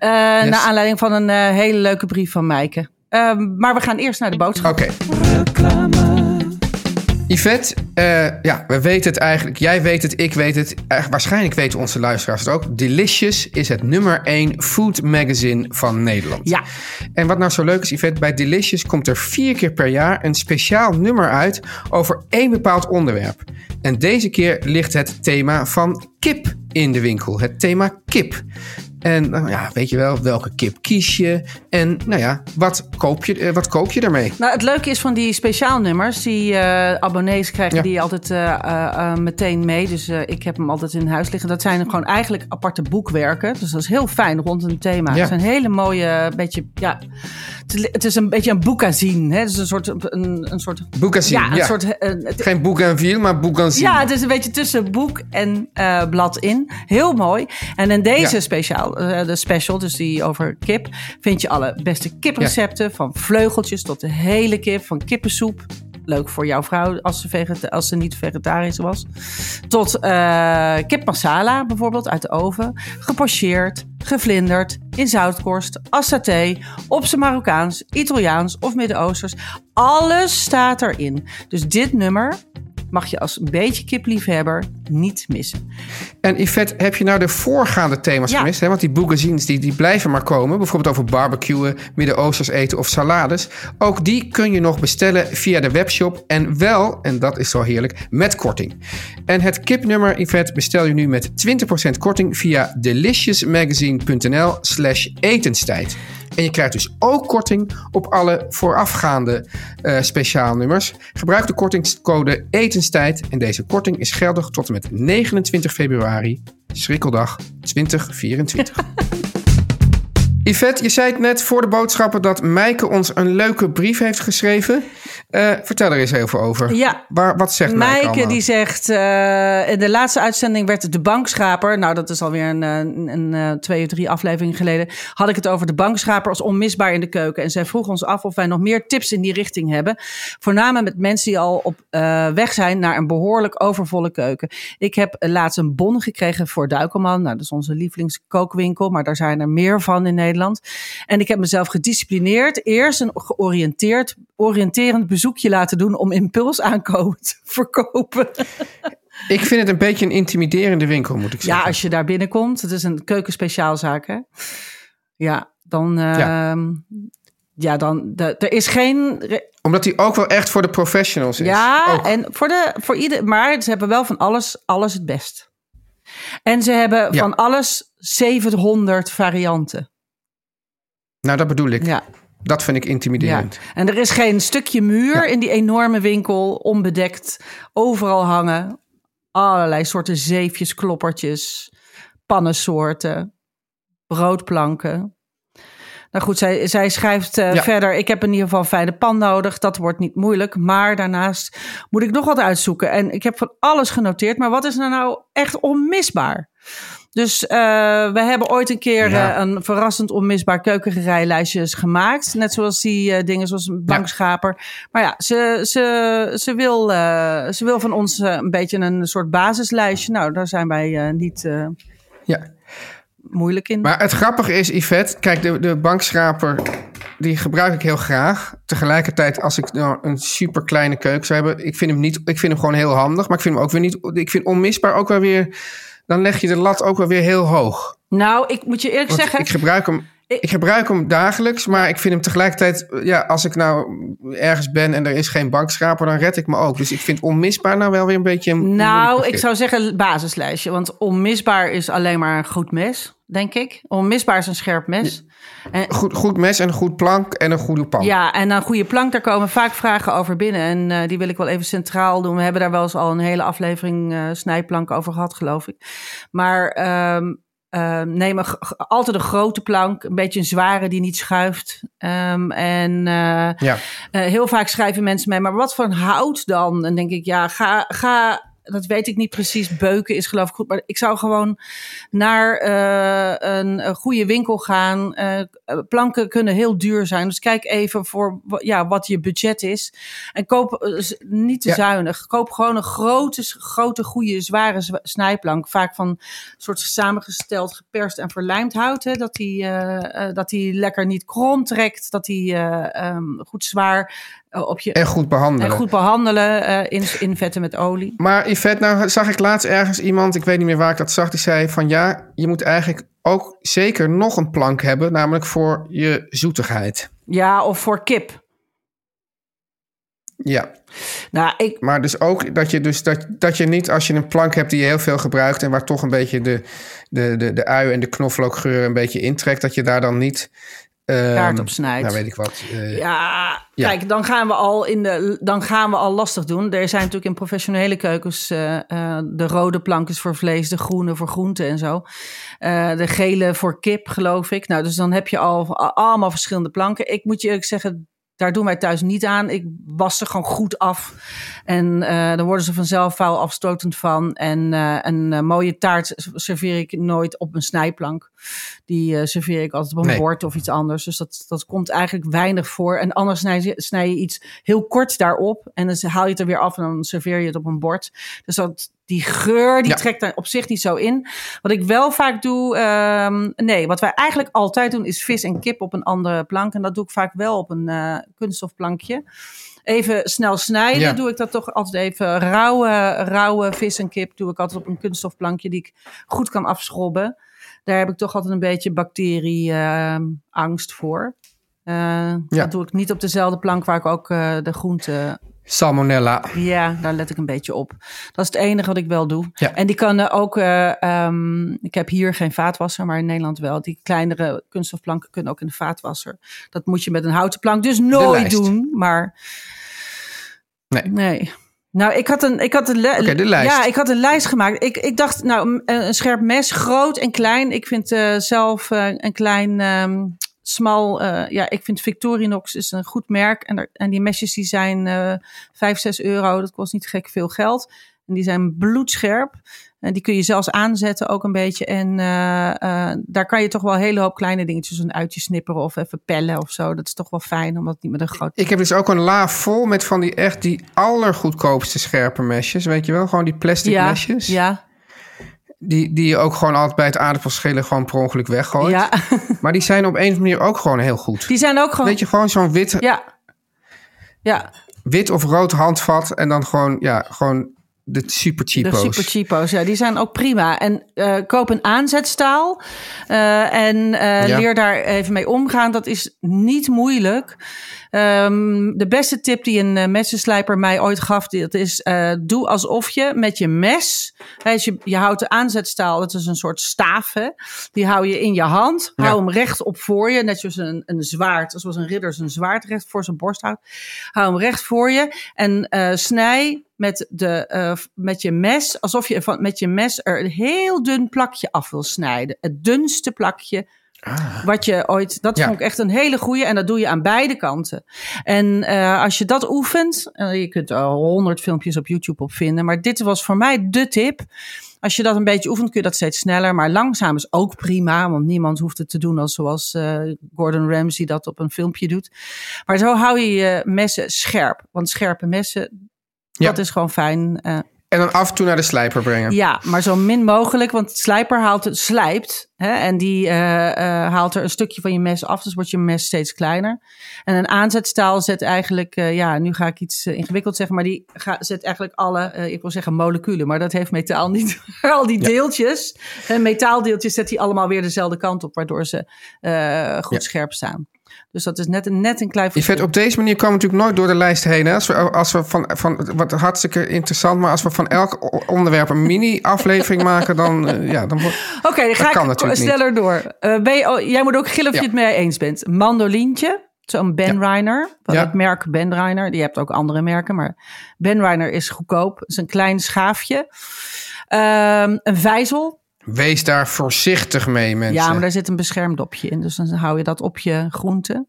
Uh, yes. Naar aanleiding van een uh, hele leuke brief van Maaike. Uh, maar we gaan eerst naar de boodschap. Oké. Okay. Yvette, uh, ja, we weten het eigenlijk. Jij weet het, ik weet het. Waarschijnlijk weten onze luisteraars het ook. Delicious is het nummer 1 food magazine van Nederland. Ja. En wat nou zo leuk is, Yvette, bij Delicious komt er vier keer per jaar een speciaal nummer uit over één bepaald onderwerp. En deze keer ligt het thema van kip in de winkel. Het thema kip. En nou ja, weet je wel, welke kip kies je? En nou ja, wat koop je, wat koop je ermee? Nou, het leuke is van die speciaalnummers. Die uh, abonnees krijgen ja. die altijd uh, uh, meteen mee. Dus ik heb hem altijd in huis liggen. Dat zijn gewoon eigenlijk aparte boekwerken. Dus dat is heel fijn rond een thema. Ja. Het zijn hele mooie, beetje, ja... Het is een beetje een boekazine. Hè? Het is een soort... Een, een soort boekazine, ja. Een ja. soort, Geen boekazine, maar boekazine. Ja, het is een beetje tussen boek en blad in. Heel mooi. En in deze speciaal de special, dus die over kip, vind je alle beste kiprecepten. Van vleugeltjes tot de hele kip, van kippensoep. Leuk voor jouw vrouw als ze, veget als ze niet vegetarisch was. Tot uh, kip masala bijvoorbeeld uit de oven. Gepocheerd, gevlinderd, in zoutkorst, als saté, op zijn Marokkaans, Italiaans of Midden-Oosters. Alles staat erin. Dus dit nummer mag je als een beetje kipliefhebber niet missen. En Yvette, heb je nou de voorgaande thema's ja. gemist? Hè? Want die boekazines die, die blijven maar komen. Bijvoorbeeld over barbecuen, Midden-Oosters eten of salades. Ook die kun je nog bestellen via de webshop. En wel, en dat is zo heerlijk, met korting. En het kipnummer, Yvette, bestel je nu met 20% korting via deliciousmagazine.nl slash etenstijd. En je krijgt dus ook korting op alle voorafgaande uh, speciaalnummers. Gebruik de kortingscode etenstijd. En deze korting is geldig tot en met 29 februari, schrikkeldag 2024. Yvette, je zei het net voor de boodschappen dat Mijke ons een leuke brief heeft geschreven. Eh, vertel er eens even over. Ja. Waar, wat zegt Maaike die zegt, eh, in de laatste uitzending werd het de bankschraper. Nou, dat is alweer een, eh, een, een, twee of drie afleveringen geleden. Had ik het over de bankschraper als onmisbaar in de keuken. En zij vroeg ons af of wij nog meer tips in die richting hebben. Voornamelijk met mensen die al op weg zijn naar een behoorlijk overvolle keuken. Ik heb laatst een bon gekregen voor Duikelman. Nou, dat is onze lievelingskookwinkel. Maar daar zijn er meer van in Nederland. En ik heb mezelf gedisciplineerd. Eerst een georiënteerd, oriënterend bezoekje laten doen om impulsaankopen te verkopen. Ik vind het een beetje een intimiderende winkel, moet ik Ja, zeggen. als je daar binnenkomt. Het is een keukenspeciaalzaak, hè? Ja, dan... Ja. ja. dan... de- er is geen... Omdat hij ook wel echt voor de professionals is. Ja, Ook. en voor, de, voor ieder... Maar ze hebben wel van alles, alles het best. En ze hebben Ja. van alles 700 varianten. Nou, dat bedoel ik. Ja. Dat vind ik Ja. intimiderend. En er is geen stukje muur in die enorme winkel, onbedekt. Overal hangen allerlei soorten zeefjes, kloppertjes, pannensoorten, broodplanken. Nou goed, zij, zij schrijft eh, Ja. verder: Ik heb in ieder geval een fijne pan nodig. Dat wordt niet moeilijk. Maar daarnaast moet ik nog wat uitzoeken. En ik heb van alles genoteerd. Maar wat is er nou echt onmisbaar? Dus eh, we hebben ooit een keer Ja. eh, een verrassend onmisbaar keukengerijlijstjes gemaakt. Net zoals die eh, dingen zoals een bankschaper. Maar ja, ze, ze, ze, wil, ze wil van ons een beetje een soort basislijstje. Nou, daar zijn wij niet Ja. moeilijk in. Maar het grappige is, Yvette, kijk, de, de bankschraper, die gebruik ik heel graag. Tegelijkertijd, als ik nou een super kleine keuken zou hebben, ik vind hem niet, ik vind hem gewoon heel handig, maar ik vind hem ook weer niet, ik vind onmisbaar ook wel weer, dan leg je de lat ook wel weer heel hoog. nou, ik moet je eerlijk Want zeggen. ik gebruik hem. Ik- Ik gebruik hem dagelijks, maar ik vind hem tegelijkertijd... Ja, als ik nou ergens ben en er is geen bankschraper, dan red ik me ook. Dus ik vind onmisbaar nou wel weer een beetje... een Nou, ik zou zeggen basislijstje. Want onmisbaar is alleen maar een goed mes, denk ik. Onmisbaar is een scherp mes. En, Goed, goed mes en een goed plank en een goede pan. ja, en een goede plank, daar komen vaak vragen over binnen. En eh, die wil ik wel even centraal doen. We hebben daar wel eens al een hele aflevering eh, snijplank over gehad, geloof ik. Maar ehm, ehm, neem een, altijd een grote plank, een beetje een zware die niet schuift. Ehm, en eh, Ja. eh, heel vaak schrijven mensen mij, maar wat voor hout dan? En denk ik, ja, ga, ga dat weet ik niet precies. Beuken is geloof ik goed. Maar ik zou gewoon naar eh, een, goede winkel gaan. Eh, planken kunnen heel duur zijn. Dus kijk even voor ja, wat je budget is. En koop eh, niet te Ja. zuinig. Koop gewoon een grote, grote goede, zware zwa- snijplank. Vaak van soort samengesteld, geperst en verlijmd hout. Hè, dat die, dat die lekker niet krom trekt. Dat die eh, ehm, goed zwaar op je... En goed behandelen. En goed behandelen, eh, in, in vetten met olie. Maar Yvette, nou zag ik laatst ergens iemand, ik weet niet meer waar ik dat zag, die zei van ja, je moet eigenlijk ook zeker nog een plank hebben, namelijk voor je zoetigheid. Ja, of voor kip. Ja, Nou, ik, maar dus ook dat je, dus dat, dat je niet als je een plank hebt die je heel veel gebruikt en waar toch een beetje de, de, de, de ui en de knoflookgeur een beetje intrekt, dat je daar dan niet... ehm, Kaart op snijdt. Nou, weet ik wat. eh, Ja, Ja. kijk, dan gaan we al in de, dan gaan we al lastig doen. Er zijn natuurlijk in professionele keukens eh, eh, de rode plankjes voor vlees, de groene voor groente en zo. De gele voor kip, geloof ik. Nou, dus dan heb je al allemaal verschillende planken. Ik moet je eerlijk zeggen, daar doen wij thuis niet aan. Ik was er gewoon goed af. En eh, dan worden ze vanzelf vuil afstotend van. En eh, een eh, mooie taart serveer ik nooit op een snijplank. Die serveer ik altijd op een Nee. bord of iets anders. Dus dat, dat komt eigenlijk weinig voor. En anders snij je, snij je iets heel kort daarop. En dan haal je het er weer af en dan serveer je het op een bord. Dus dat, die geur die Ja. trekt daar op zich niet zo in. Wat ik wel vaak doe, ehm, nee, wat wij eigenlijk altijd doen is vis en kip op een andere plank. En dat doe ik vaak wel op een eh kunststofplankje. Even snel snijden, Ja. doe ik dat toch altijd even. Rauwe, rauwe vis en kip doe ik altijd op een kunststofplankje die ik goed kan afschrobben. Daar heb ik toch altijd een beetje bacterieangst voor. Eh, Ja. Dat doe ik niet op dezelfde plank waar ik ook eh, de groente Salmonella. ja, daar let ik een beetje op. Dat is het enige wat ik wel doe. Ja. En die kan eh, ook, eh, ehm, ik heb hier geen vaatwasser, maar in Nederland wel. Die kleinere kunststofplanken kunnen ook in de vaatwasser. Dat moet je met een houten plank dus nooit doen. Maar Nee. nee, Nou, ik had een, ik had een, de lijst. Ja, ik had een lijst gemaakt. Ik, ik dacht, nou, een, een scherp mes, groot en klein. Ik vind eh, zelf een klein, ehm, smal, eh, ja, ik vind Victorinox is een goed merk. En, er- en die mesjes die zijn eh 5, 6 euro. Dat kost niet gek veel geld. En die zijn bloedscherp. En die kun je zelfs aanzetten ook een beetje. En eh, eh, daar kan je toch wel een hele hoop kleine dingetjes een uitje snipperen of even pellen of zo. Dat is toch wel fijn, omdat het niet met een groot... Ik heb dus ook een la vol met van die echt die allergoedkoopste scherpe mesjes. Weet je wel? Gewoon die plastic ja, mesjes. ja, Die, die je ook gewoon altijd bij het aardappelschillen gewoon per ongeluk weggooit. ja. Maar die zijn op een of andere manier ook gewoon heel goed. Die zijn ook gewoon... Weet je, gewoon zo'n wit, Ja. Ja, wit of rood handvat. En dan gewoon, ja, gewoon de super de cheapo's. super cheapo's. Ja, die zijn ook prima. En eh, koop een aanzetstaal. eh, en eh, Ja. leer daar even mee omgaan. Dat is niet moeilijk. Ehm, de beste tip die een messenslijper mij ooit gaf, dat is doe alsof je met je mes, hè, je, je houdt de aanzetstaal, dat is een soort staaf, hè, die hou je in je hand, Ja. hou hem recht op voor je, net zoals een, een zwaard, zoals een ridder zijn zwaard recht voor zijn borst houdt. Hou hem recht voor je en snij met, de, eh, met je mes, alsof je van, met je mes er een heel dun plakje af wil snijden. Het dunste plakje wat je ooit, dat Ja. vond ik echt een hele goeie. En dat doe je aan beide kanten. En eh, als je dat oefent, eh, je kunt er honderd filmpjes op YouTube op vinden. Maar dit was voor mij de tip. Als je dat een beetje oefent, kun je dat steeds sneller. Maar langzaam is ook prima. Want niemand hoeft het te doen als zoals Gordon Ramsay dat op een filmpje doet. Maar zo hou je je messen scherp. Want scherpe messen, Ja. dat is gewoon fijn. eh, En dan af en toe naar de slijper brengen. ja, maar zo min mogelijk, want slijper haalt het, slijpt. Hè, en die eh, eh, haalt er een stukje van je mes af, dus wordt je mes steeds kleiner. En een aanzetstaal zet eigenlijk, ja, nu ga ik iets ingewikkeld zeggen, maar die ga, zet eigenlijk alle, ik wil zeggen moleculen, maar dat heeft metaal niet. Al die deeltjes, hè, metaaldeeltjes, zet die allemaal weer dezelfde kant op, waardoor ze goed Ja. scherp staan. Dus dat is net een, net een klein Yvette, op deze manier komen we natuurlijk nooit door de lijst heen. Hè? Als we, als we van, van, wat hartstikke interessant, maar als we van elk onderwerp een mini-aflevering maken, dan, eh, ja, dan wordt. Dan ga kan ik natuurlijk niet. sneller door. Eh, ben je, oh, jij moet ook gillen of Ja. je het mee eens bent. Mandolientje, zo'n Ben Reiner. Van Ja. het merk Ben Reiner. Die hebt ook andere merken, maar Ben Reiner is goedkoop. Het is een klein schaafje. Ehm, een vijzel. Wees daar voorzichtig mee, mensen. Ja, maar daar zit een beschermdopje in. Dus dan hou je dat op je groente.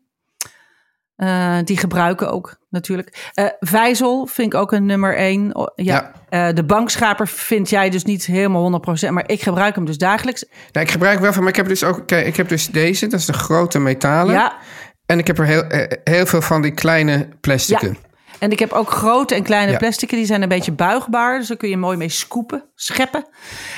Eh, die gebruiken ook natuurlijk. Eh vijzel vind ik ook een nummer één. Oh, ja. Eh, de bankschaper vind jij dus niet helemaal 100%. Maar ik gebruik hem dus dagelijks. Nou, ik gebruik wel van, maar ik heb dus ook, kijk, ik heb dus deze, dat is de grote metalen. Ja, En ik heb er heel, heel veel van die kleine plasticen. En ik heb ook grote en kleine Ja. plasticen. Die zijn een beetje buigbaar. Dus daar kun je mooi mee scoepen, scheppen.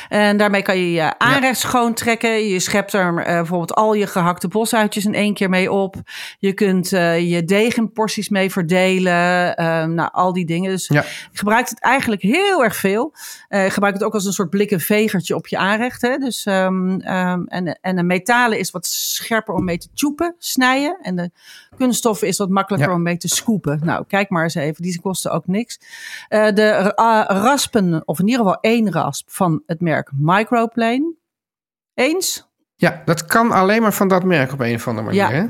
En daarmee kan je je aanrecht schoon trekken. Je schept er eh, bijvoorbeeld al je gehakte bosuitjes in één keer mee op. Je kunt eh, je deeg in porties mee verdelen. Eh, nou, al die dingen. Dus Ja. je gebruikt het eigenlijk heel erg veel. Eh, je gebruikt het ook als een soort blikken vegertje op je aanrecht. Hè? Dus, ehm, ehm, en, en een metalen is wat scherper om mee te tjoepen, snijden. En de kunststoffen is wat makkelijker Ja. om mee te scoopen. Nou, kijk maar even. Die kosten ook niks. Eh, de eh, raspen, of in ieder geval één rasp van het merk Microplane. Eens? Ja, dat kan alleen maar van dat merk op een of andere manier. Ja. Hè?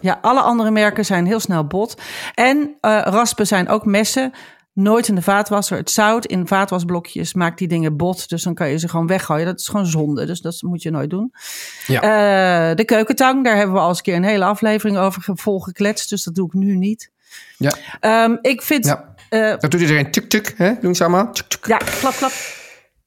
Ja, alle andere merken zijn heel snel bot. En eh, raspen zijn ook messen. Nooit in de vaatwasser. Het zout in vaatwasblokjes maakt die dingen bot. Dus dan kan je ze gewoon weggooien. Dat is gewoon zonde. Dus dat moet je nooit doen. Ja. Eh, de keukentang, daar hebben we al eens een keer een hele aflevering over ge- volgekletst. Dus dat doe ik nu niet. Ja. Ehm, ik vind... Ja. eh, Dat doet iedereen tuk-tuk, hè? Doen ze allemaal? Tuk-tuk. ja, klap, klap.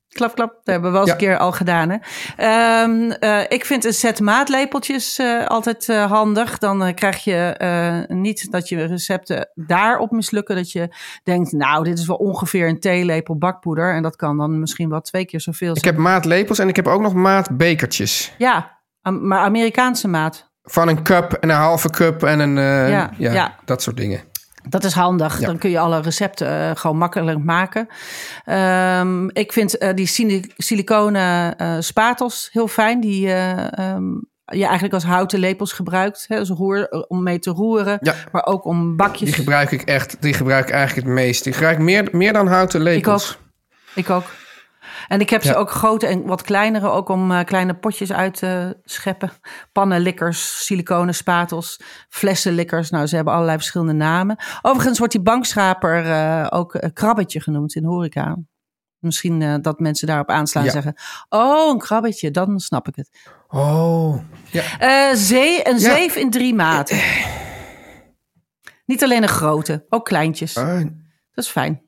Klap, klap. Dat hebben we wel eens een keer al gedaan. Hè? Ehm, eh, ik vind een set maatlepeltjes eh, altijd handig. Dan krijg je niet dat je recepten daarop mislukken. Dat je denkt, nou, dit is wel ongeveer een theelepel bakpoeder. En dat kan dan misschien wel twee keer zoveel Ik zijn. heb maatlepels en ik heb ook nog maatbekertjes. Ja, maar Amerikaanse maat. Van een cup en een halve cup en een... eh, Ja, ja, ja. dat soort dingen. Dat is handig. Ja. Dan kun je alle recepten eh, gewoon makkelijk maken. Ehm, ik vind eh, die sili- siliconen spatels heel fijn. Die ehm, je eigenlijk als houten lepels gebruikt. Hè, als roer, om mee te roeren. Ja. Maar ook om bakjes. Die gebruik ik echt, die gebruik ik eigenlijk het meest. Die gebruik ik meer, meer dan houten lepels. ook. Ik ook. En ik heb ze ook grote en wat kleinere, ook om eh, kleine potjes uit te scheppen. Pannenlikkers, siliconen spatels, flessenlikkers. Nou, ze hebben allerlei verschillende namen. Overigens wordt die bankschraper eh, ook eh, krabbetje genoemd in horeca. Misschien dat mensen daarop aanslaan en Ja. zeggen... Oh, een krabbetje, dan snap ik het. Oh, ja. Zee, een zeef in drie maten. Niet alleen een grote, ook kleintjes. Ah, Dat is fijn.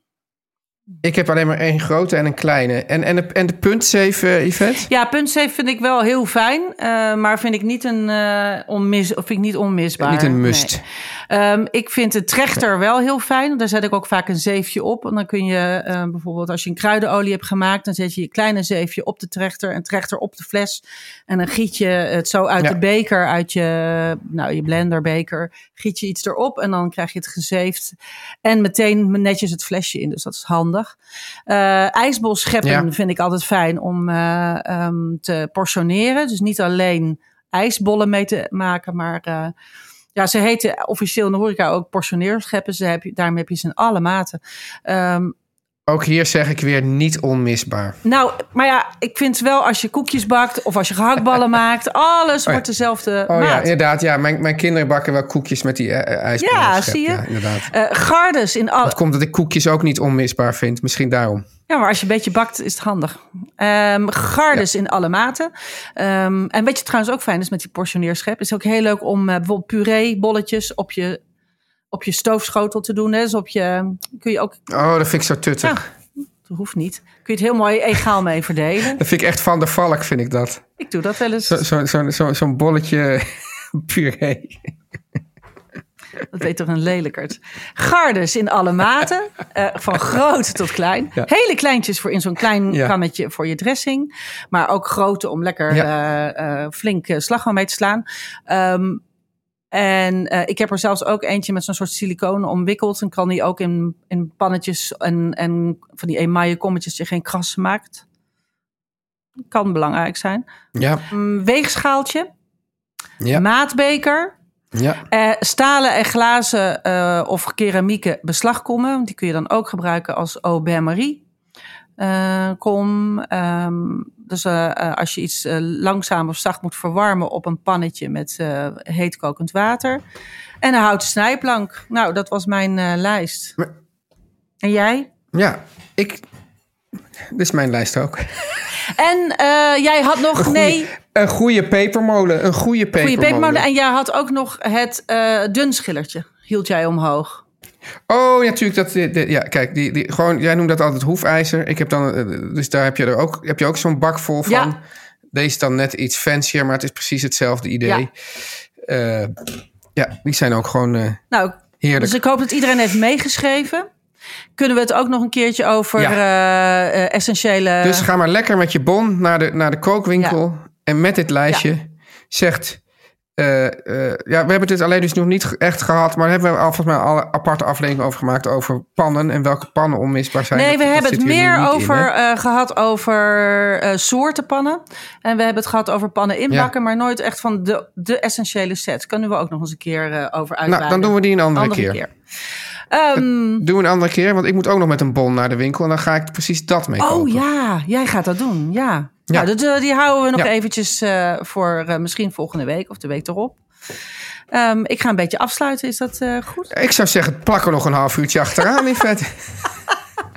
Ik heb alleen maar één grote en een kleine. En, en, de, en de puntzeef, eh, Yvette? Ja, puntzeef vind ik wel heel fijn, eh, maar vind ik niet een eh, onmis, of vind ik niet onmisbaar. Niet een must. Nee. Ehm, ik vind de trechter wel heel fijn. Daar zet ik ook vaak een zeefje op. En dan kun je eh, bijvoorbeeld als je een kruidenolie hebt gemaakt, dan zet je je kleine zeefje op de trechter en trechter op de fles. En dan giet je het zo uit Ja. de beker, uit je, nou, je blenderbeker, giet je iets erop en dan krijg je het gezeefd. En meteen netjes het flesje in, dus dat is handig. Eh ijsbol scheppen Ja. vind ik altijd fijn om eh, ehm, te portioneren. Dus niet alleen ijsbollen mee te maken, maar eh, ja, ze heten officieel in de horeca ook portioneerscheppen. Ze heb daarmee heb je ze in alle maten. Ehm, Ook hier zeg ik weer niet onmisbaar. nou, maar ja, ik vind wel als je koekjes bakt of als je gehaktballen maakt, alles ja. wordt dezelfde Oh ja, maat. inderdaad. Ja, mijn, mijn kinderen bakken wel koekjes met die eh, ijsballen. Ja, zie je? Ja, inderdaad. Eh, gardes in alle. Het komt dat ik koekjes ook niet onmisbaar vind. Misschien daarom. Ja, maar als je een beetje bakt, is het handig. Ehm gardes in alle maten. Ehm, en weet je trouwens ook fijn is met die portioneerschep? Is ook heel leuk om eh, bijvoorbeeld puree, bolletjes op je, op je stoofschotel te doen. Hè? Dus op je, kun je ook, Oh, dat vind ik zo tuttig. Ja. dat hoeft niet. Kun je het heel mooi egaal mee verdelen. Dat vind ik echt van de valk, vind ik dat. Ik doe dat wel eens. Zo'n zo, zo, zo, bolletje puree. Dat weet toch een lelijkert. Gardes in alle maten. eh, van groot tot klein. Ja. Hele kleintjes voor in zo'n klein Ja. kannetje voor je dressing. Maar ook grote om lekker eh, eh, flink slagroom mee te slaan. Ehm, en eh, ik heb er zelfs ook eentje met zo'n soort siliconen omwikkeld. En kan die ook in, in pannetjes en, en van die emaille kommetjes die geen krassen maakt. Kan belangrijk zijn. Ja, Mm, weegschaaltje. ja, Maatbeker. ja. Eh, stalen en glazen eh, of keramieke beslagkommen. Die kun je dan ook gebruiken als au bain-marie. kom. Ehm, dus eh, als je iets eh, langzaam of zacht moet verwarmen op een pannetje met heet kokend water. En een houten snijplank. Nou, dat was mijn lijst. Maar- En jij? Ja, ik... Dit is mijn lijst ook. En jij had nog, goeie- nee, Een goede pepermolen. Een goede pepermolen. goede pepermolen. En jij had ook nog het dunschillertje. Hield jij omhoog. Oh, ja, natuurlijk. Dat, de- de- ja, kijk, die, die, gewoon, jij noemt dat altijd hoefijzer. Ik heb dan, eh, dus daar heb je er ook, heb je ook zo'n bak vol van. Ja. Deze is dan net iets fancier, maar het is precies hetzelfde idee. Ja, ja die zijn ook gewoon eh, Nou, heerlijk. Dus ik hoop dat iedereen heeft meegeschreven. Kunnen we het ook nog een keertje over Ja. eh, eh, essentiële... Dus ga maar lekker met je bon naar de, naar de kookwinkel. En met dit lijstje zegt... eh, eh, ja, we hebben dit alleen dus nog niet echt gehad... maar daar hebben we al volgens mij alle aparte afleveringen over gemaakt... over pannen en welke pannen onmisbaar zijn. Nee, Dat- we dat hebben het meer in, over, eh, gehad over soorten pannen. En we hebben het gehad over pannen inbakken, maar nooit echt van de, de essentiële set. Kunnen we ook nog eens een keer over uitweiden. nou, dan doen we die een andere, keer. Ehm, Doen we een andere keer, want ik moet ook nog met een bon naar de winkel... en dan ga ik precies dat mee oh kopen. ja, jij gaat dat doen, ja. Ja. Nou, dat, eh, die houden we nog Ja. eventjes eh, voor eh, misschien volgende week of de week erop. Ehm, ik ga een beetje afsluiten, is dat goed? Ik zou zeggen, plak er nog een half uurtje achteraan, Yvette.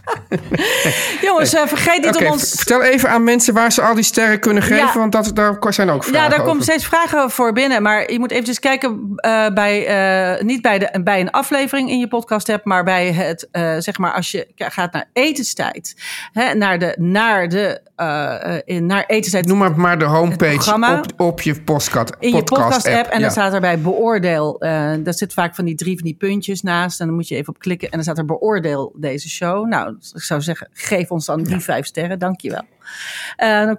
Jongens, eh, vergeet niet Oké, om ons... vertel even aan mensen waar ze al die sterren kunnen geven... Ja. want dat, daar zijn ook vragen Ja, daar komen steeds vragen voor binnen. Maar je moet eventjes kijken eh, bij, eh, niet bij, de, bij een aflevering in je podcast hebt, maar bij het, zeg maar, als je gaat naar etenstijd. Hè, naar de, naar de, in, naar etenstijd. Noem maar, maar de homepage op, op je podcast, in je podcast-app. En ja. dan staat erbij beoordeel. daar zit vaak van die drie van die puntjes naast. En dan moet je even op klikken. En dan staat er beoordeel deze show. Nou, ik zou zeggen, geef ons dan die vijf sterren. Dankjewel. Eh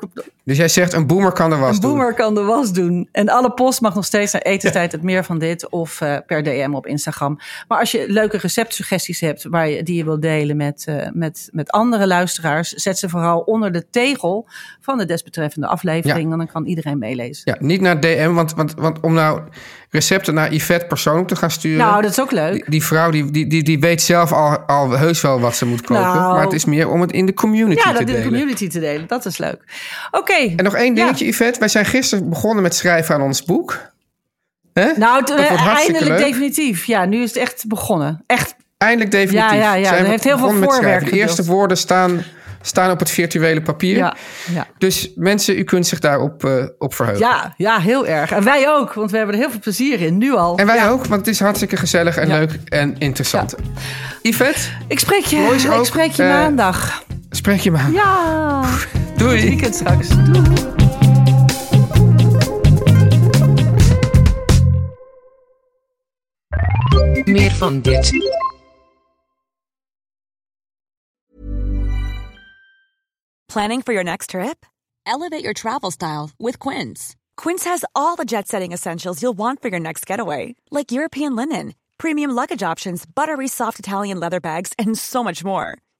Dus jij zegt, een boomer kan de was Een doen. boomer kan de was doen. En alle post mag nog steeds naar etenstijd het meer van dit. Of eh, per DM op Instagram. Maar als je leuke receptsuggesties hebt waar je, die je wilt delen met, eh, met, met andere luisteraars. Zet ze vooral onder de tegel van de desbetreffende aflevering. En dan kan iedereen meelezen. Ja, niet naar DM, want, want, want om nou recepten naar Yvette persoonlijk te gaan sturen... Nou, dat is ook leuk. die, die vrouw die, die, die, die weet zelf al, al heus wel wat ze moet kopen. Nou. maar het is meer om het in de community Ja, te dat in de delen. community te delen. Dat is leuk. Oké. En nog één Ja. dingetje, Yvette. Wij zijn gisteren begonnen met schrijven aan ons boek. Nou, het- Dat wordt hartstikke eindelijk leuk. definitief. Ja, nu is het echt begonnen. Echt. Eindelijk definitief. Ja, ja, ja. Zijn Er we heeft heel veel voorwerk. De eerste woorden staan, staan op het virtuele papier. Ja, ja. Dus mensen, u kunt zich daarop eh, op verheugen. Ja, ja, heel erg. En wij ook, want we hebben er heel veel plezier in, nu al. En wij Ja. ook, want het is hartstieke gezellig en Ja. leuk en interessant. Yvette, Ik spreek je, ik ook, spreek je eh, maandag. Spreek je maar. Ja. Doei. Weekend straks. Doei. Meer van dit. Planning for your next trip? Elevate your travel style with Quince. Quince has all the jet setting essentials you'll want for your next getaway, like European linen, premium luggage options, buttery soft Italian leather bags, and so much more.